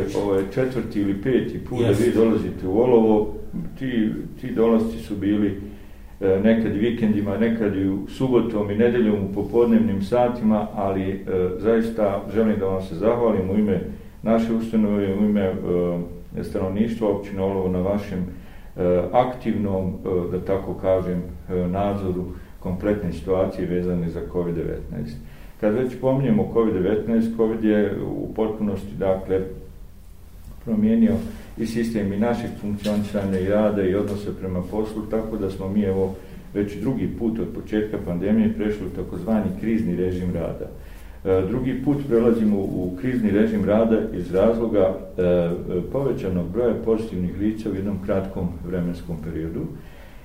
je, ovo je četvrti ili peti put yes. da vi dolazite u Olovo. Ti, ti dolazci su bili e, nekad vikendima, nekad i u subotom i nedeljom u popodnevnim satima, ali e, zaista želim da vam se zahvalim u ime naše ustanove, u ime e, stanovništva općine Olovo na vašem e, aktivnom, e, da tako kažem, e, nadzoru kompletne situacije vezane za COVID-19. Kad već pominjemo COVID-19, COVID je u potpunosti, dakle, promijenio i sistem i naših funkcionisanja i rada i odnose prema poslu, tako da smo mi, evo, već drugi put od početka pandemije prešli u takozvani krizni režim rada. E, drugi put prelazimo u krizni režim rada iz razloga e, e, povećanog broja pozitivnih lica u jednom kratkom vremenskom periodu.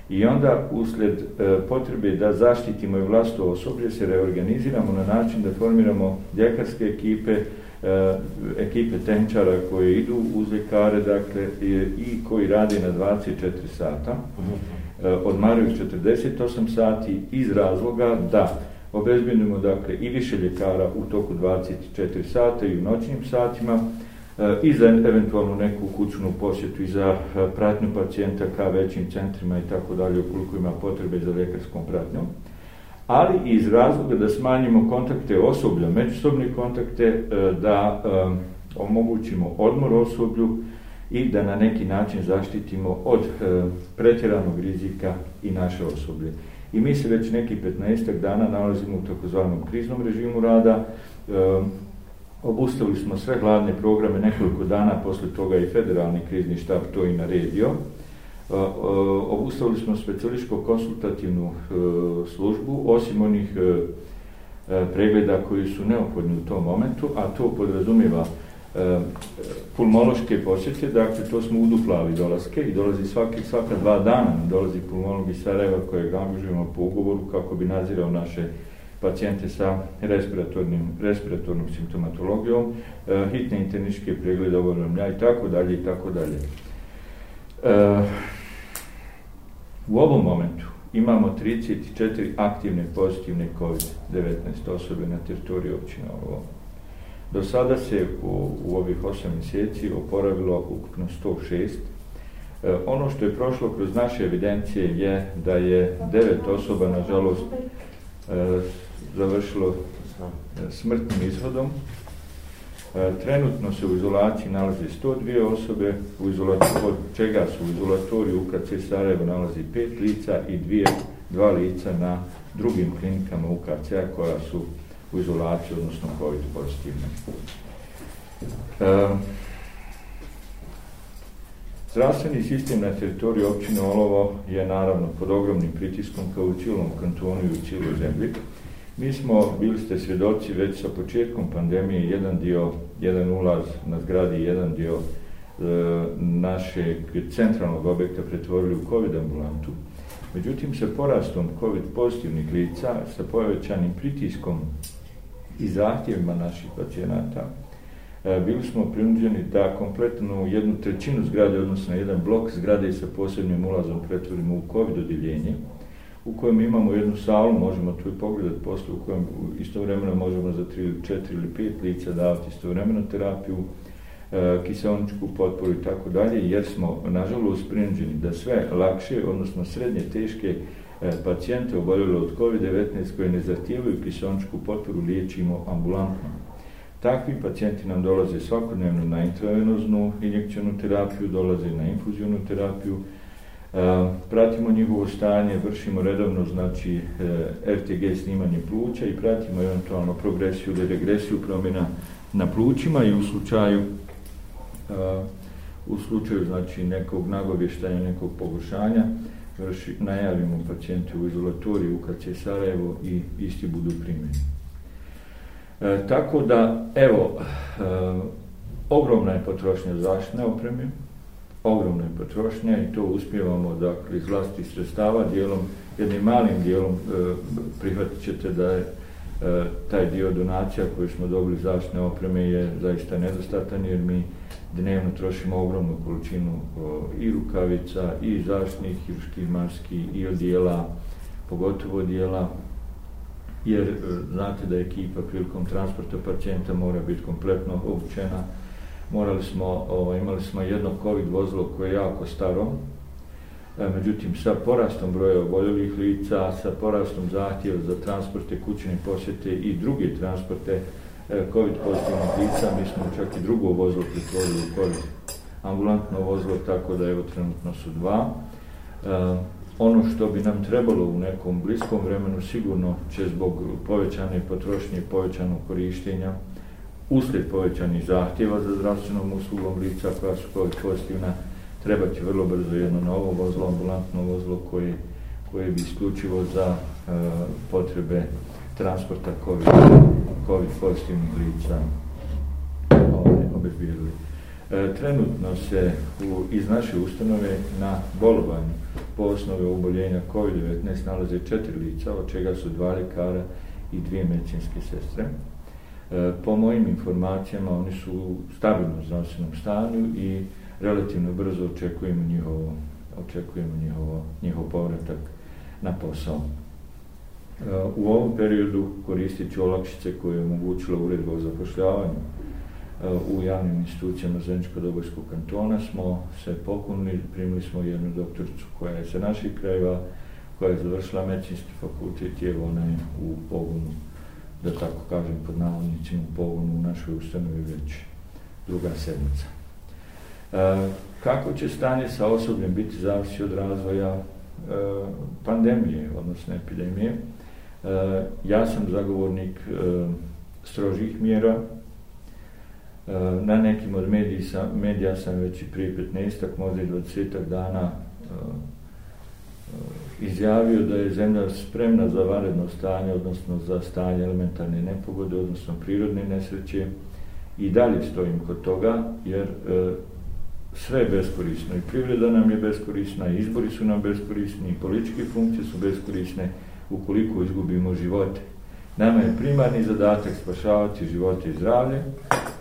I onda, usled e, potrebe da zaštitimo i vlasto osoblje, se reorganiziramo na način da formiramo ljekarske ekipe, Eh, ekipe tehničara koje idu uz ljekare, dakle, i, i koji radi na 24 sata, e, odmaraju 48 sati iz razloga da obezbjedimo, dakle, i više ljekara u toku 24 sata i u noćnim satima, eh, i za eventualno neku kućnu posjetu i za eh, pratnju pacijenta ka većim centrima i tako dalje ukoliko ima potrebe za ljekarskom pratnjom ali i iz razloga da smanjimo kontakte osoblja, međusobne kontakte, e, da e, omogućimo odmor osoblju i da na neki način zaštitimo od e, pretjeranog rizika i naše osoblje. I mi se već neki 15 dana nalazimo u takozvanom kriznom režimu rada, Obustavili smo sve glavne programe nekoliko dana, posle toga i federalni krizni štab to i naredio. Obustavili smo specijališko-konsultativnu e, službu, osim onih e, e, pregleda koji su neophodni u tom momentu, a to podrazumijeva pulmološke posjete, dakle to smo uduplali dolaske i dolazi svaki, svaka dva dana dolazi pulmolog iz Sarajeva kojeg angažujemo po ugovoru kako bi nadzirao naše pacijente sa respiratornim, respiratornom simptomatologijom, hitne interničke preglede ovoga i tako dalje i tako dalje. E, u ovom momentu imamo 34 aktivne pozitivne COVID-19 osobe na teritoriji općine ovo. Do sada se u, u ovih 8 mjeseci oporavilo ukupno 106. E, ono što je prošlo kroz naše evidencije je da je 9 osoba, nažalost, e, završilo smrtnim izhodom. E, trenutno se u izolaciji nalazi 102 osobe, u od čega su u izolatoriju UKC Sarajevo nalazi 5 lica i dvije, dva lica na drugim klinikama UKC-a koja su u izolaciji, odnosno COVID pozitivne. E, zdravstveni sistem na teritoriju općine Olovo je naravno pod ogromnim pritiskom kao u cijelom kantonu i u cijeloj zemlji. Mi smo, bili ste svjedoci već sa početkom pandemije, jedan dio, jedan ulaz na zgradi, jedan dio e, našeg centralnog objekta pretvorili u COVID ambulantu. Međutim, sa porastom COVID pozitivnih lica, sa povećanim pritiskom i zahtjevima naših pacijenata, e, bili smo prinuđeni da kompletnu jednu trećinu zgrade, odnosno jedan blok zgrade sa posebnim ulazom pretvorimo u COVID odjeljenje u kojem imamo jednu salu, možemo tu i pogledati posle, u kojem istovremeno možemo za 3, 4 ili 5 lica davati istovremeno terapiju, e, kiselničku potporu i tako dalje, jer smo, nažalost, prinuđeni da sve lakše, odnosno srednje teške e, pacijente oboljele od COVID-19 koje ne zahtijevaju kiselničku potporu, liječimo ambulantno. Takvi pacijenti nam dolaze svakodnevno na intravenoznu injekcionu terapiju, dolaze na infuzijonu terapiju, pratimo njihovo stanje, vršimo redovno znači e, RTG snimanje pluća i pratimo eventualno progresiju ili regresiju promjena na plućima i u slučaju u slučaju znači nekog nagovještaja, nekog pogoršanja vrši, najavimo pacijente u izolatoriju u KC Sarajevo i isti budu primjeni. E, tako da, evo, e, ogromna je potrošnja zaštne opreme, ogromne potrošnje i to uspijevamo dakle, iz vlasti sredstava dijelom, jednim malim dijelom e, prihvatit ćete da je e, taj dio donacija koji smo dobili zaštne opreme je zaista nedostatan jer mi dnevno trošimo ogromnu količinu o, i rukavica i zaštnih hiruških maski i odijela, pogotovo odijela jer e, znate da ekipa prilikom transporta pacijenta mora biti kompletno obučena morali smo, ovaj, imali smo jedno COVID vozilo koje je jako staro, e, međutim sa porastom broja oboljelih lica, sa porastom zahtjeva za transporte, kućne posjete i druge transporte e, COVID pozitivnih lica, mi smo čak i drugo vozilo pretvorili u COVID ambulantno vozilo, tako da evo trenutno su dva. E, ono što bi nam trebalo u nekom bliskom vremenu sigurno će zbog povećane potrošnje povećanog korištenja uslijed povećanih zahtjeva za zdravstvenom uslugom lica koja su COVID pozitivna, treba će vrlo brzo jedno novo vozlo, ambulantno vozlo koje, koje bi isključivo za e, potrebe transporta COVID, COVID pozitivnih lica ovaj, obezbirili. E, trenutno se u, iz naše ustanove na bolovanju po osnovi oboljenja COVID-19 nalaze četiri lica, od čega su dva ljekara i dvije medicinske sestre. E, po mojim informacijama oni su u stabilnom zdravstvenom stanju i relativno brzo očekujemo njihovo, očekujemo njihovo, njihov povratak na posao. E, u ovom periodu koristit ću olakšice koje je omogućila uredba o zapošljavanju e, u javnim institucijama Zeničko-Dobojskog kantona smo se pokunili, primili smo jednu doktoricu koja je sa naših krajeva, koja je završila medicinski fakultet i evo ona je u pogonu, da tako kažem pod navodnicima, u pogonu u našoj ustanovi već druga sedmica. E, kako će stanje sa osobljem biti zavisi od razvoja e, pandemije, odnosno epidemije? E, ja sam zagovornik e, strožih mjera, e, Na nekim od mediji sam, medija sam već i prije 15 možda i 20 dana e, e izjavio da je zemlja spremna za varedno stanje, odnosno za stanje elementarne nepogode, odnosno prirodne nesreće i dalje stojim kod toga, jer e, sve je beskorisno i privreda nam je beskorisna, i izbori su nam beskorisni, i političke funkcije su beskorisne ukoliko izgubimo živote. Nama je primarni zadatak spašavati živote i zdravlje,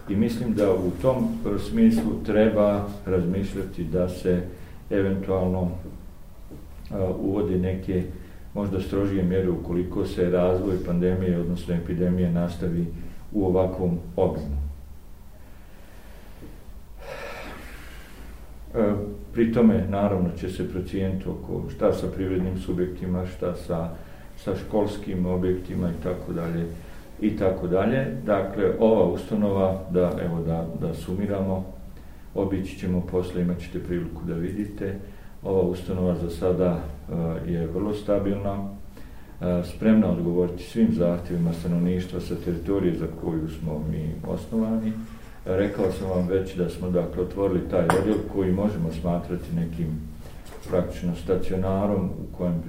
I mislim da u tom smislu treba razmišljati da se eventualno uvode neke možda strožije mjere ukoliko se razvoj pandemije, odnosno epidemije, nastavi u ovakvom obimu. E, pri tome, naravno, će se procijeniti oko šta sa privrednim subjektima, šta sa, sa školskim objektima i tako dalje i tako dalje. Dakle, ova ustanova, da, evo, da, da sumiramo, obići ćemo posle, imat ćete priliku da vidite, ova ustanova za sada e, je vrlo stabilna, e, spremna odgovoriti svim zahtjevima stanovništva sa teritorije za koju smo mi osnovani. Rekao sam vam već da smo dakle otvorili taj odjel koji možemo smatrati nekim praktično stacionarom u kojem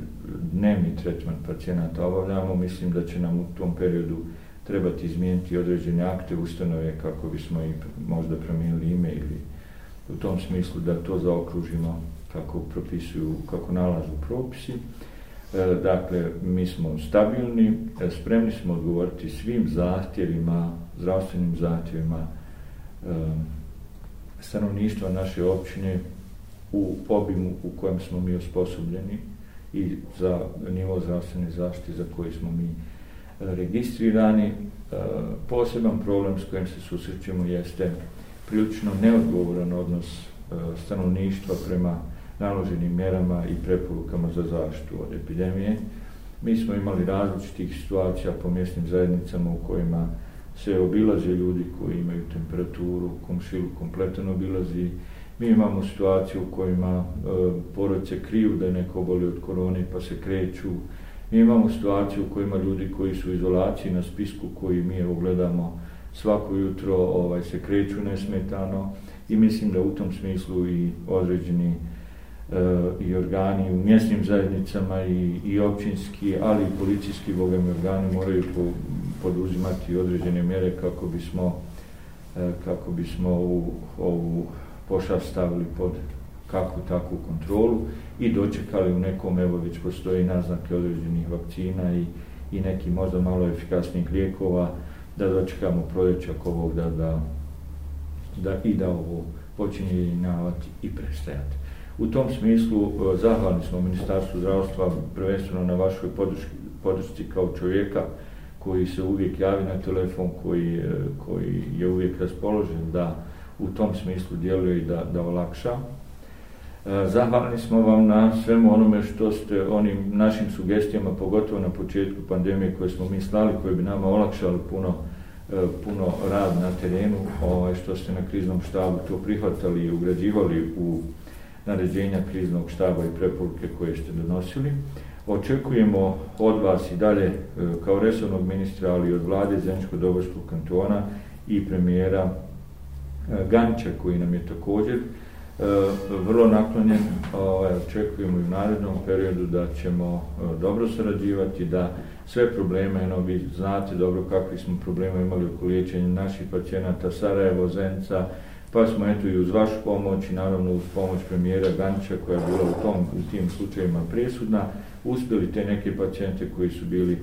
dnevni tretman pacijenata obavljamo. Mislim da će nam u tom periodu trebati izmijeniti određene akte ustanove kako bismo i možda promijenili ime ili u tom smislu da to zaokružimo kako propisuju, kako nalažu propisi. E, dakle, mi smo stabilni, e, spremni smo odgovoriti svim zahtjevima, zdravstvenim zahtjevima e, stanovništva naše općine u obimu u kojem smo mi osposobljeni i za nivo zdravstvene zaštite za koji smo mi registrirani. Poseban problem s kojim se susrećemo jeste prilično neodgovoran odnos stanovništva prema naloženim mjerama i preporukama za zaštitu od epidemije. Mi smo imali različitih situacija po mjesnim zajednicama u kojima se obilaze ljudi koji imaju temperaturu, komšilu kompletan obilazi. Mi imamo situaciju u kojima e, porodice kriju da je neko oboli od korone pa se kreću Mi imamo situaciju u kojima ljudi koji su u izolaciji na spisku koji mi evo gledamo svako jutro ovaj, se kreću nesmetano i mislim da u tom smislu i određeni E, i organi u mjesnim zajednicama i, i općinski, ali i policijski bogami organi moraju po, poduzimati određene mjere kako bismo e, kako bismo ovu, ovu pošav stavili pod kakvu takvu kontrolu i dočekali u nekom, evo već postoji naznake određenih vakcina i, i neki možda malo efikasnih lijekova, da dočekamo proljećak ovog da, da, da i da ovo počinje jenjavati i prestajati. U tom smislu e, zahvalni smo Ministarstvu zdravstva prvenstveno na vašoj podršci, podršci kao čovjeka koji se uvijek javi na telefon, koji, e, koji je uvijek raspoložen da u tom smislu djeluje i da, da olakša. E, zahvalni smo vam na svemu onome što ste onim našim sugestijama, pogotovo na početku pandemije koje smo mi slali, koje bi nama olakšali puno, puno rad na terenu, ovaj, što ste na kriznom štabu to prihvatali i ugrađivali u naređenja kriznog štaba i preporuke koje ste donosili. Očekujemo od vas i dalje e, kao resornog ministra, ali i od vlade Zemljsko-Dobarskog kantona i premijera e, Ganča koji nam je također e, vrlo naklonjen, ovaj, očekujemo i u narednom periodu da ćemo dobro sarađivati, da sve probleme, eno vi znate dobro kakvi smo probleme imali oko liječenja naših pacijenata, Sarajevo, Zenca, pa smo eto i uz vašu pomoć i naravno uz pomoć premijera Ganča koja je bila u, tom, u tim slučajima presudna, uspjeli te neke pacijente koji su bili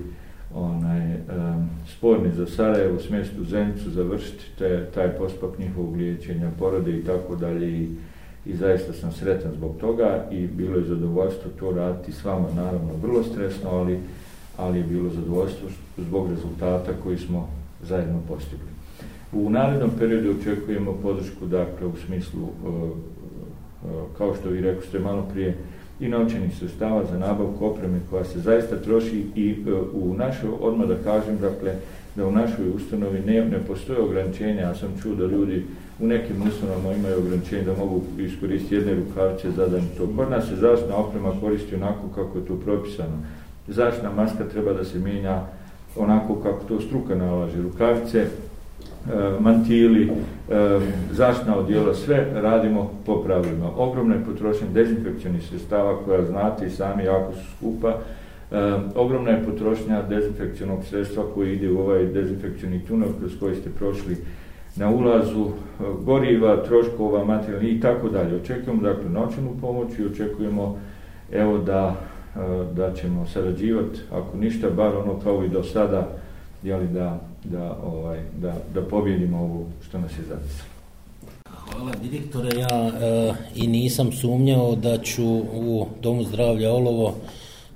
onaj, um, sporni za Sarajevo, smjestu Zencu, završiti te, taj pospak njihovog liječenja, porode i tako dalje i i zaista sam sretan zbog toga i bilo je zadovoljstvo to raditi s vama, naravno vrlo stresno, ali, ali je bilo zadovoljstvo zbog rezultata koji smo zajedno postigli. U narednom periodu očekujemo podršku, dakle, u smislu, e, e, kao što vi rekao ste malo prije, i novčanih sustava za nabavku opreme koja se zaista troši i e, u našoj, odmah da kažem, dakle, da u našoj ustanovi ne, ne postoje ograničenja, ja sam čuo da ljudi u nekim ustanovama imaju ograničenje da mogu iskoristiti jedne rukavice za dan to. Kod nas se zaštna oprema koristi onako kako je to propisano. Zaštna maska treba da se mijenja onako kako to struka nalaže. Rukavice, E, mantili, e, zaštna odjela, sve radimo po pravilima. Ogromna je potrošnja dezinfekcijnih sredstava koja znate i sami jako su skupa. E, ogromna je potrošnja dezinfekcijnog sredstva koji ide u ovaj dezinfekcijni tunel kroz koji ste prošli na ulazu e, goriva, troškova, materijalni i tako dalje. Očekujemo dakle noćnu pomoć i očekujemo evo da, da ćemo sarađivati, ako ništa, bar ono kao i do sada, jeli, da, da, ovaj, da, da pobjedimo ovo što nas je zapisalo. Hvala direktore, ja e, i nisam sumnjao da ću u Domu zdravlja Olovo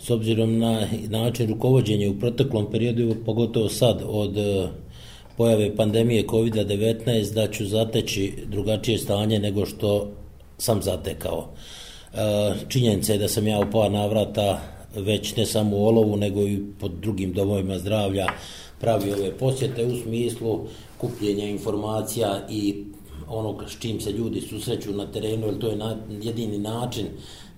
s obzirom na način rukovodđenja u proteklom periodu, pogotovo sad od e, pojave pandemije COVID-19 da ću zateći drugačije stanje nego što sam zatekao. E, činjenica je da sam ja u par navrata već ne samo u Olovu nego i pod drugim domovima zdravlja pravi ove posjete u smislu kupljenja informacija i onog s čim se ljudi susreću na terenu, jer to je na, jedini način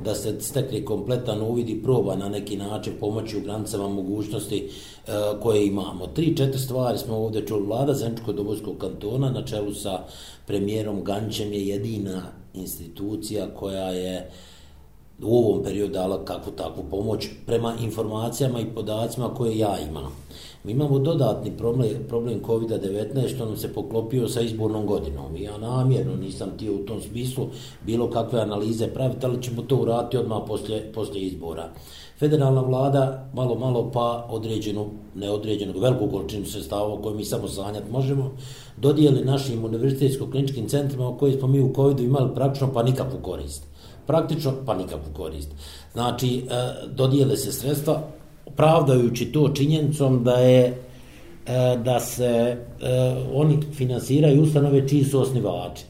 da se stekne kompletan uvid i proba na neki način pomoći u granicama mogućnosti e, koje imamo. Tri, četiri stvari smo ovdje čuli. Vlada Zemčko-Dobojskog kantona na čelu sa premijerom Gančem je jedina institucija koja je u ovom periodu dala kakvu takvu pomoć prema informacijama i podacima koje ja imam. Mi imamo dodatni problem, problem COVID-19 što nam se poklopio sa izbornom godinom. Ja namjerno nisam tio u tom smislu bilo kakve analize praviti, ali ćemo to urati odmah poslije, poslije izbora. Federalna vlada malo, malo pa određenu, neodređenu, veliku količinu sredstava koju mi samo sanjati možemo, dodijeli našim univerzitetsko-kliničkim centrima o kojoj smo mi u COVID-u imali praktično pa nikakvu korist. Praktično pa nikakvu korist. Znači, e, dodijele se sredstva, pravdajući to činjenicom da je e, da se e, oni finansiraju ustanove čiji su osnivači.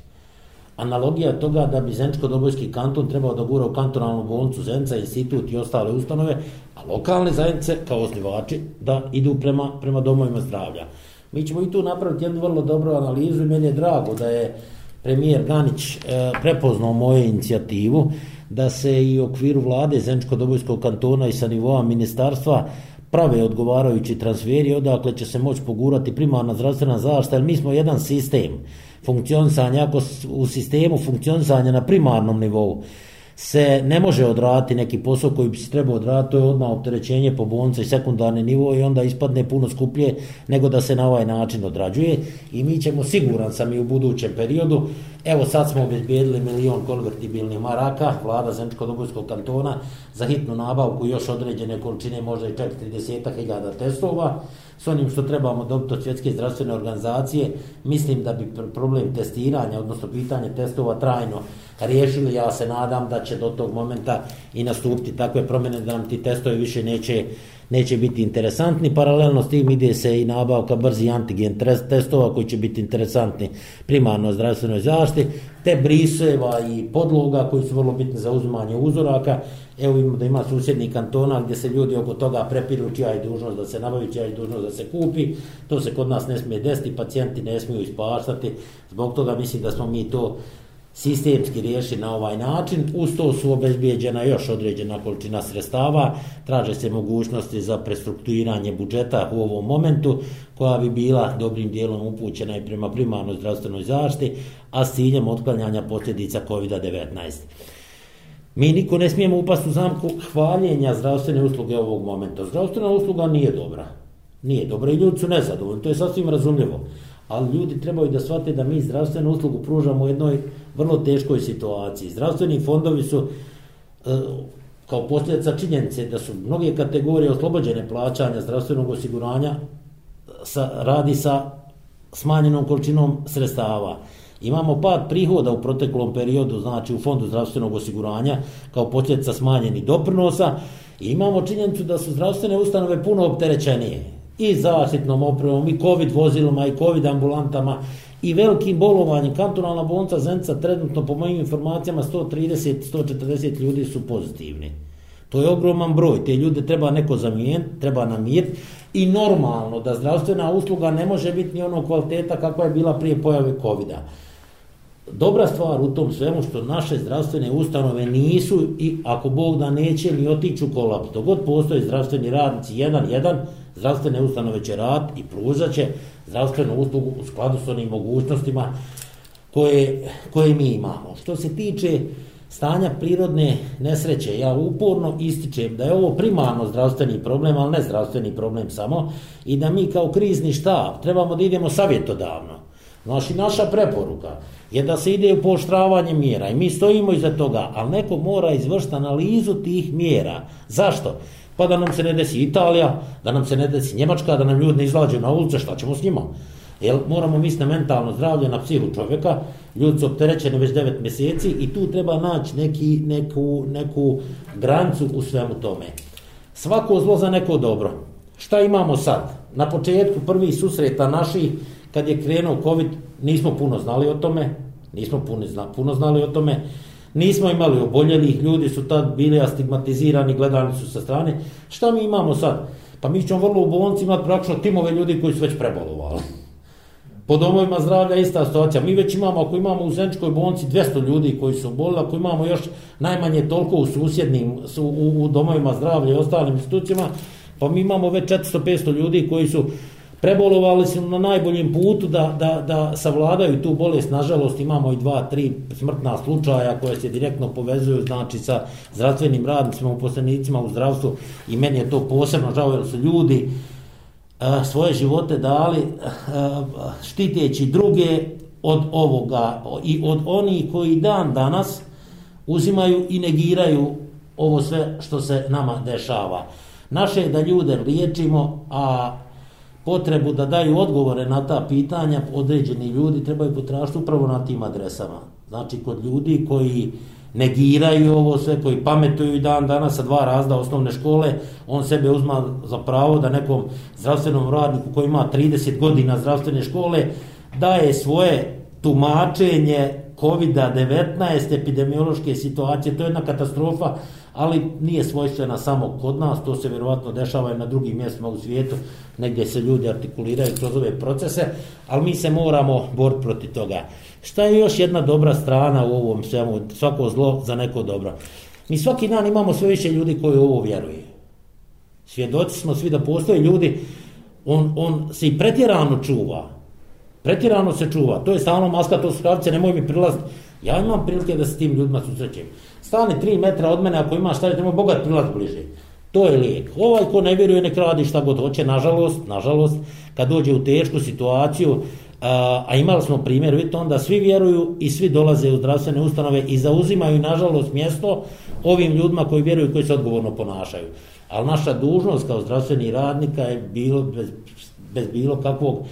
Analogija toga da bi Zenčko-Dobojski kanton trebao da gura u kantonalnu bolnicu Zenca, institut i ostale ustanove, a lokalne zajednice kao osnivači da idu prema, prema domovima zdravlja. Mi ćemo i tu napraviti jednu vrlo dobru analizu i meni je drago da je premijer Ganić e, prepoznao moju inicijativu da se i u okviru vlade Zemčko-Dobojskog kantona i sa nivoa ministarstva prave odgovarajući transferi, odakle će se moći pogurati primarna zdravstvena zaštita, jer mi smo jedan sistem funkcionisanja, ako u sistemu funkcionisanja na primarnom nivou se ne može odraditi neki posao koji bi se trebao odraditi, to je odmah opterećenje po bolnice i sekundarni nivo i onda ispadne puno skuplje nego da se na ovaj način odrađuje i mi ćemo siguran sam i u budućem periodu Evo sad smo obezbijedili milion konvertibilnih maraka, vlada Zemčko-Dobojskog kantona, za hitnu nabavku još određene količine, možda i čak 30.000 testova. S onim što trebamo dobiti od svjetske zdravstvene organizacije, mislim da bi problem testiranja, odnosno pitanje testova trajno riješili. Ja se nadam da će do tog momenta i nastupiti takve promjene da nam ti testovi više neće neće biti interesantni. Paralelno s tim ide se i nabavka brzi antigen testova koji će biti interesantni primarno zdravstvenoj zaštiti, te briseva i podloga koji su vrlo bitni za uzimanje uzoraka. Evo imamo da ima susjedni kantona gdje se ljudi oko toga prepiru čija je dužnost da se nabavi, čija je dužnost da se kupi. To se kod nas ne smije desiti, pacijenti ne smiju ispaštati. Zbog toga mislim da smo mi to sistemski riješi na ovaj način. Uz to su obezbijeđena još određena količina sredstava, traže se mogućnosti za prestrukturiranje budžeta u ovom momentu, koja bi bila dobrim dijelom upućena i prema primarnoj zdravstvenoj zaštiti, a s ciljem otklanjanja posljedica COVID-19. Mi niko ne smijemo upasti u zamku hvaljenja zdravstvene usluge ovog momenta. Zdravstvena usluga nije dobra. Nije dobra i ljudi su nezadovoljni, to je sasvim razumljivo ali ljudi trebaju da shvate da mi zdravstvenu uslugu pružamo u jednoj vrlo teškoj situaciji. Zdravstveni fondovi su e, kao posljedica činjenice da su mnoge kategorije oslobođene plaćanja zdravstvenog osiguranja sa, radi sa smanjenom količinom sredstava. Imamo pad prihoda u proteklom periodu, znači u fondu zdravstvenog osiguranja, kao posljedica smanjenih doprinosa, i imamo činjenicu da su zdravstvene ustanove puno opterećenije i zaštitnom opremom, i covid vozilima, i covid ambulantama, i velikim bolovanjem. Kantonalna bolnica Zenica trenutno, po mojim informacijama, 130-140 ljudi su pozitivni. To je ogroman broj. Te ljude treba neko zamijeniti, treba namiriti. I normalno da zdravstvena usluga ne može biti ni ono kvaliteta kakva je bila prije pojave covid -a. Dobra stvar u tom svemu što naše zdravstvene ustanove nisu i ako Bog da neće ni otići u kolaps. Dogod postoje zdravstveni radnici, jedan, jedan, zdravstvene ustanove će rad i pružat će zdravstvenu uslugu u skladu s onim mogućnostima koje, koje mi imamo. Što se tiče stanja prirodne nesreće, ja uporno ističem da je ovo primarno zdravstveni problem, ali ne zdravstveni problem samo, i da mi kao krizni štab trebamo da idemo savjetodavno. Znači, naša preporuka je da se ide u poštravanje mjera i mi stojimo iza toga, ali neko mora izvršiti analizu tih mjera. Zašto? Pa da nam se ne desi Italija, da nam se ne desi Njemačka, da nam ljudi ne izlađu na ulice, šta ćemo s njima? Jel, moramo misliti na mentalno zdravlje, na psihu čovjeka, ljudi su opterećeni već devet mjeseci i tu treba naći neki, neku, neku grancu u svemu tome. Svako zlo za neko dobro. Šta imamo sad? Na početku prvi susreta naši, kad je krenuo COVID, nismo puno znali o tome, nismo puno, puno znali o tome, Nismo imali oboljelih, ljudi su tad bili astigmatizirani, gledani su sa strane. Šta mi imamo sad? Pa mi ćemo vrlo u bolnici imati praktično timove ljudi koji su već prebolovali. Po domovima zdravlja ista situacija. Mi već imamo, ako imamo u Zenčkoj bolnici 200 ljudi koji su bolili, ako imamo još najmanje toliko u susjednim, su, u, u domovima zdravlja i ostalim institucijama, pa mi imamo već 400-500 ljudi koji su prebolovali su na najboljem putu da, da, da savladaju tu bolest. Nažalost, imamo i dva, tri smrtna slučaja koje se direktno povezuju znači, sa zdravstvenim radnicima, uposlenicima u zdravstvu i meni je to posebno žao jer su ljudi a, svoje živote dali a, štiteći druge od ovoga i od onih koji dan danas uzimaju i negiraju ovo sve što se nama dešava. Naše je da ljude liječimo, a potrebu da daju odgovore na ta pitanja, određeni ljudi trebaju potražiti upravo na tim adresama. Znači, kod ljudi koji negiraju ovo sve, koji pametuju dan danas sa dva razda osnovne škole, on sebe uzma za pravo da nekom zdravstvenom radniku koji ima 30 godina zdravstvene škole daje svoje tumačenje COVID-19 epidemiološke situacije. To je jedna katastrofa ali nije svojstvena samo kod nas, to se vjerovatno dešava i na drugim mjestima u svijetu, negdje se ljudi artikuliraju kroz ove procese, ali mi se moramo boriti protiv toga. Šta je još jedna dobra strana u ovom svemu, svako zlo za neko dobro? Mi svaki dan imamo sve više ljudi koji u ovo vjeruje. Svjedoci smo svi da postoje ljudi, on, on se i pretjerano čuva. Pretjerano se čuva. To je stalno maska, to su kavice, nemoj mi prilaziti. Ja imam prilike da se tim ljudima susrećem stane 3 metra od mene, ako ima šta, treba bogat prilaz bliže. To je lijek. Ovaj ko ne vjeruje, nek radi šta god hoće, nažalost, nažalost, kad dođe u tešku situaciju, a, a imali smo primjer, vidite, onda svi vjeruju i svi dolaze u zdravstvene ustanove i zauzimaju, nažalost, mjesto ovim ljudima koji vjeruju i koji se odgovorno ponašaju. Ali naša dužnost kao zdravstveni radnika je bilo bez, bez bilo kakvog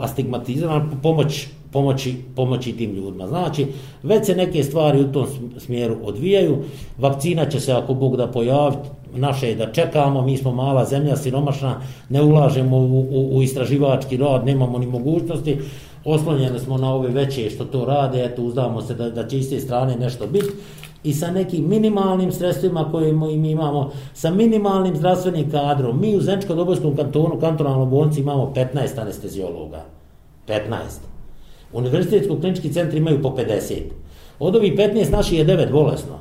astigmatizama pomoć pomoći, pomoći tim ljudima. Znači, već se neke stvari u tom smjeru odvijaju, vakcina će se ako Bog da pojaviti, naše je da čekamo, mi smo mala zemlja, siromašna, ne ulažemo u, u, u istraživački rad, nemamo ni mogućnosti, oslonjeni smo na ove veće što to rade, eto uzdamo se da, da će iz te strane nešto biti i sa nekim minimalnim sredstvima koje mi imamo, sa minimalnim zdravstvenim kadrom. Mi u Zenčko-Dobojskom kantonu, kantonalnom bolnici imamo 15 anestezijologa. 15. Univerzitetsko klinički centri imaju po 50. Od ovih 15 naši je 9 bolesno.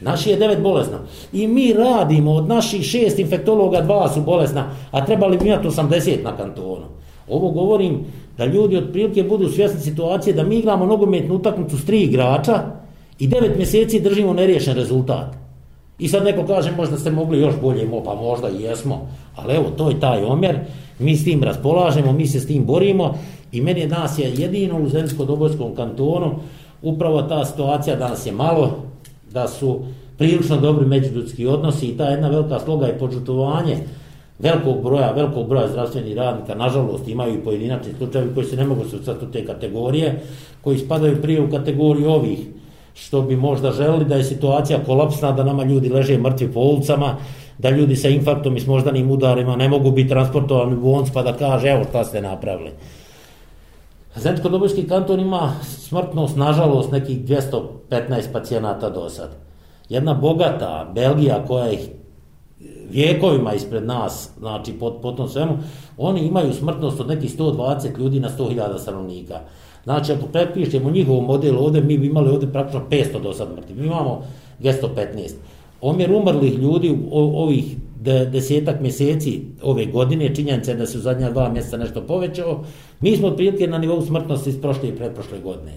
Naši je 9 bolesno. I mi radimo od naših šest infektologa, dva su bolesna, a trebali bi imati 80 na kantonu. Ovo govorim da ljudi otprilike budu svjesni situacije da mi igramo nogometnu utakmicu s tri igrača i devet mjeseci držimo neriješen rezultat. I sad neko kaže možda ste mogli još bolje, pa možda i jesmo, ali evo to je taj omjer, mi s tim raspolažemo, mi se s tim borimo i meni je danas je jedino u Zemsko-Dobojskom kantonu upravo ta situacija danas je malo, da su prilično dobri međuljudski odnosi i ta jedna velika sloga je počutovanje velikog broja, velikog broja zdravstvenih radnika, nažalost imaju i pojedinačni slučajevi koji se ne mogu svrstati u te kategorije, koji spadaju prije u kategoriju ovih, što bi možda želili da je situacija kolapsna, da nama ljudi leže mrtvi po ulicama, da ljudi sa infarktom i s moždanim udarima ne mogu biti transportovani u onc pa da kaže evo šta ste napravili. Zemčko-Dobojski kanton ima smrtnost, nažalost, nekih 215 pacijenata do sad. Jedna bogata Belgija koja ih vijekovima ispred nas, znači pod, po tom svemu, oni imaju smrtnost od nekih 120 ljudi na 100.000 stanovnika. Znači, ako prepišemo njihov model ovdje, mi bi imali ovdje praktično 500 do sad mrtvi. Mi imamo 215. Omjer umrlih ljudi u ovih desetak mjeseci ove godine, činjenice da se u zadnja dva mjeseca nešto povećao, mi smo otprilike na nivou smrtnosti iz prošle i pretprošle godine.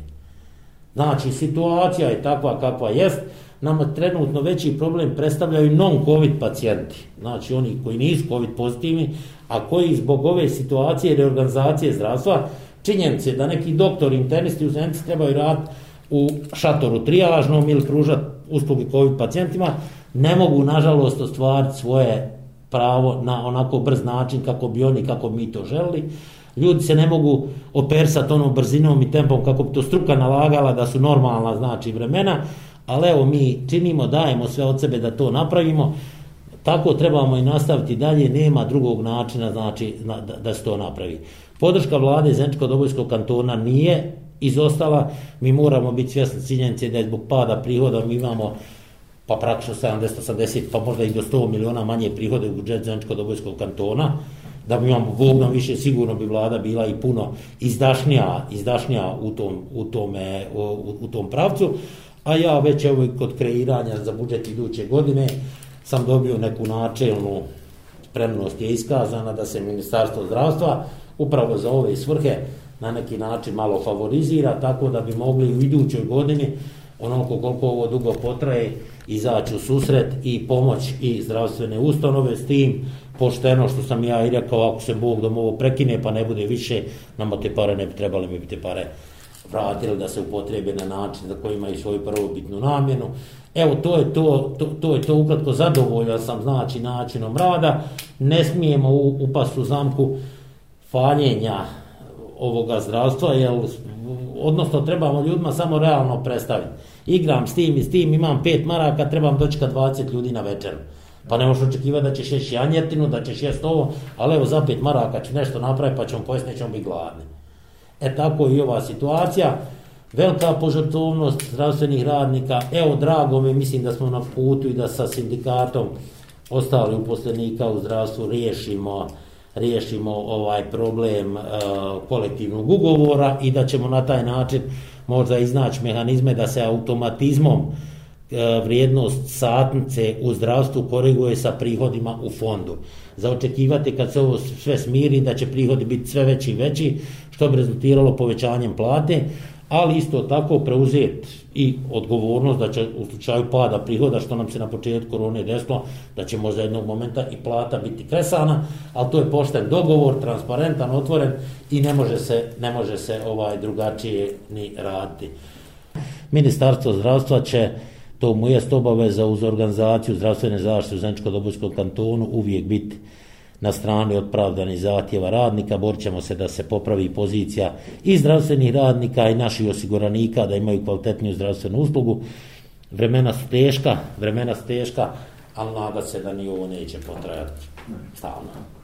Znači, situacija je takva kakva jest, nama trenutno veći problem predstavljaju non-covid pacijenti, znači oni koji nisu covid pozitivni, a koji zbog ove situacije reorganizacije zdravstva, činjenice da neki doktor internisti u zemlji trebaju rad u šatoru trijažnom ili pružati usluge covid pacijentima, ne mogu nažalost ostvariti svoje pravo na onako brz način kako bi oni, kako mi to želili. Ljudi se ne mogu opersati onom brzinom i tempom kako bi to struka nalagala da su normalna znači vremena, ali evo mi činimo, dajemo sve od sebe da to napravimo, tako trebamo i nastaviti dalje, nema drugog načina znači da, da se to napravi. Podrška vlade Zenčko-Dobojskog kantona nije izostala, mi moramo biti svjesni ciljenice da je zbog pada prihoda mi imamo pa praktično 70-80, pa možda i do 100 miliona manje prihode u budžet Zenčko-Dobojskog kantona, da bi imamo Bog više, sigurno bi vlada bila i puno izdašnija, izdašnija u tom, u, tome, u, u tom pravcu, a ja već evo kod kreiranja za budžet iduće godine sam dobio neku načelnu spremnost je iskazana da se Ministarstvo zdravstva upravo za ove svrhe na neki način malo favorizira, tako da bi mogli u idućoj godini onoliko koliko ovo dugo potraje izaći u susret i pomoć i zdravstvene ustanove s tim pošteno što sam ja i rekao ako se Bog dom ovo prekine pa ne bude više nama te pare ne bi trebali mi bi te pare vratili da se upotrebe na način za koji imaju svoju prvobitnu namjenu. Evo, to je to, to, to je to ukratko zadovoljan sam znači načinom rada. Ne smijemo upast u zamku faljenja ovoga zdravstva, jer, odnosno trebamo ljudima samo realno predstaviti. Igram s tim i s tim, imam pet maraka, trebam doći ka 20 ljudi na večeru. Pa ne možeš očekivati da ćeš jesti janjetinu, da ćeš jesti ovo, ali evo za pet maraka ću nešto napraviti pa ćemo pojesti, nećemo biti gladni. E tako i ova situacija. Velika požrtovnost zdravstvenih radnika. Evo, drago mi, mislim da smo na putu i da sa sindikatom ostali uposlenika u zdravstvu riješimo riješimo ovaj problem e, kolektivnog ugovora i da ćemo na taj način možda iznaći mehanizme da se automatizmom e, vrijednost satnice u zdravstvu koriguje sa prihodima u fondu. Za očekivati kad se ovo sve smiri da će prihodi biti sve veći i veći, što bi rezultiralo povećanjem plate, ali isto tako preuzeti i odgovornost da će u slučaju pada prihoda, što nam se na početku korone desilo, da će možda jednog momenta i plata biti kresana, ali to je pošten dogovor, transparentan, otvoren i ne može se, ne može se ovaj drugačije ni raditi. Ministarstvo zdravstva će to mu jest obaveza uz organizaciju zdravstvene zaštite u Zemčko-Dobojskom kantonu uvijek biti na strani odpravdanih zahtjeva radnika, borit ćemo se da se popravi pozicija i zdravstvenih radnika i naših osiguranika da imaju kvalitetniju zdravstvenu uslugu. Vremena su teška, vremena su teška, ali nada se da ni ovo neće potrajati stalno.